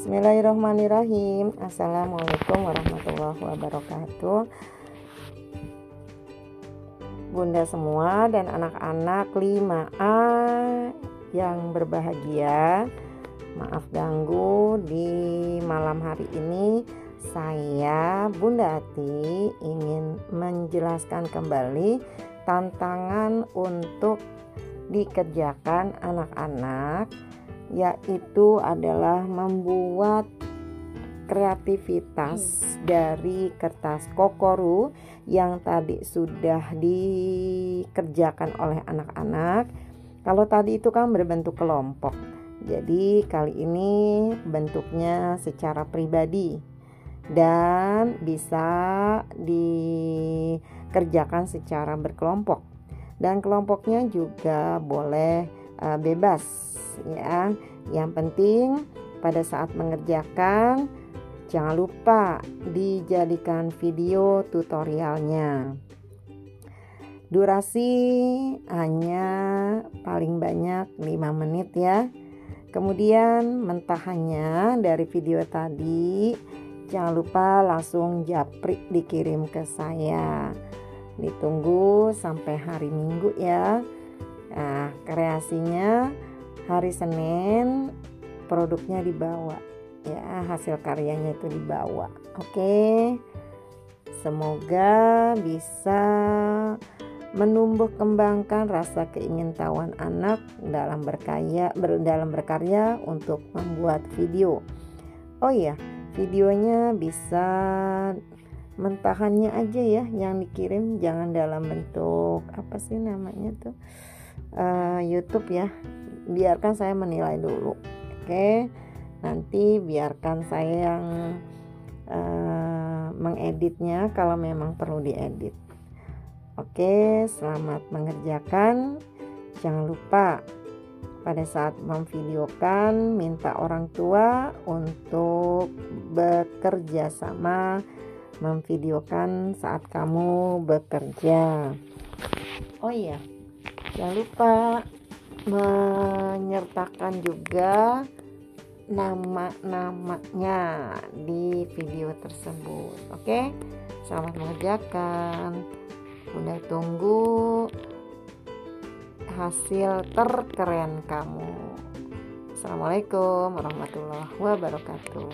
Bismillahirrahmanirrahim. Assalamualaikum warahmatullahi wabarakatuh. Bunda semua dan anak-anak 5A yang berbahagia Maaf ganggu di malam hari ini Saya Bunda Ati ingin menjelaskan kembali Tantangan untuk dikerjakan anak-anak Yaitu adalah membuat kreativitas dari kertas kokoru yang tadi sudah dikerjakan oleh anak-anak. Kalau tadi itu kan berbentuk kelompok. Jadi kali ini bentuknya secara pribadi dan bisa dikerjakan secara berkelompok. Dan kelompoknya juga boleh uh, bebas ya. Yang penting pada saat mengerjakan Jangan lupa dijadikan video tutorialnya. Durasi hanya paling banyak 5 menit ya. Kemudian mentahannya dari video tadi jangan lupa langsung japri dikirim ke saya. Ditunggu sampai hari Minggu ya. Nah, kreasinya hari Senin produknya dibawa. Ya hasil karyanya itu dibawa. Oke? Semoga bisa menumbuh kembangkan rasa keingintahuan anak dalam berkarya ber, dalam berkarya untuk membuat video. Oh iya videonya bisa mentahannya aja ya yang dikirim. Jangan dalam bentuk apa sih namanya tuh uh, YouTube ya. Biarkan saya menilai dulu oke? Okay? nanti biarkan saya yang uh, mengeditnya kalau memang perlu diedit. Oke selamat mengerjakan. Jangan lupa pada saat memvideokan minta orang tua untuk bekerja sama memvideokan saat kamu bekerja. Oh iya jangan lupa menyertakan juga nama-namanya di video tersebut. Oke, selamat mengerjakan. Bunda tunggu hasil terkeren kamu. Assalamualaikum warahmatullahi wabarakatuh.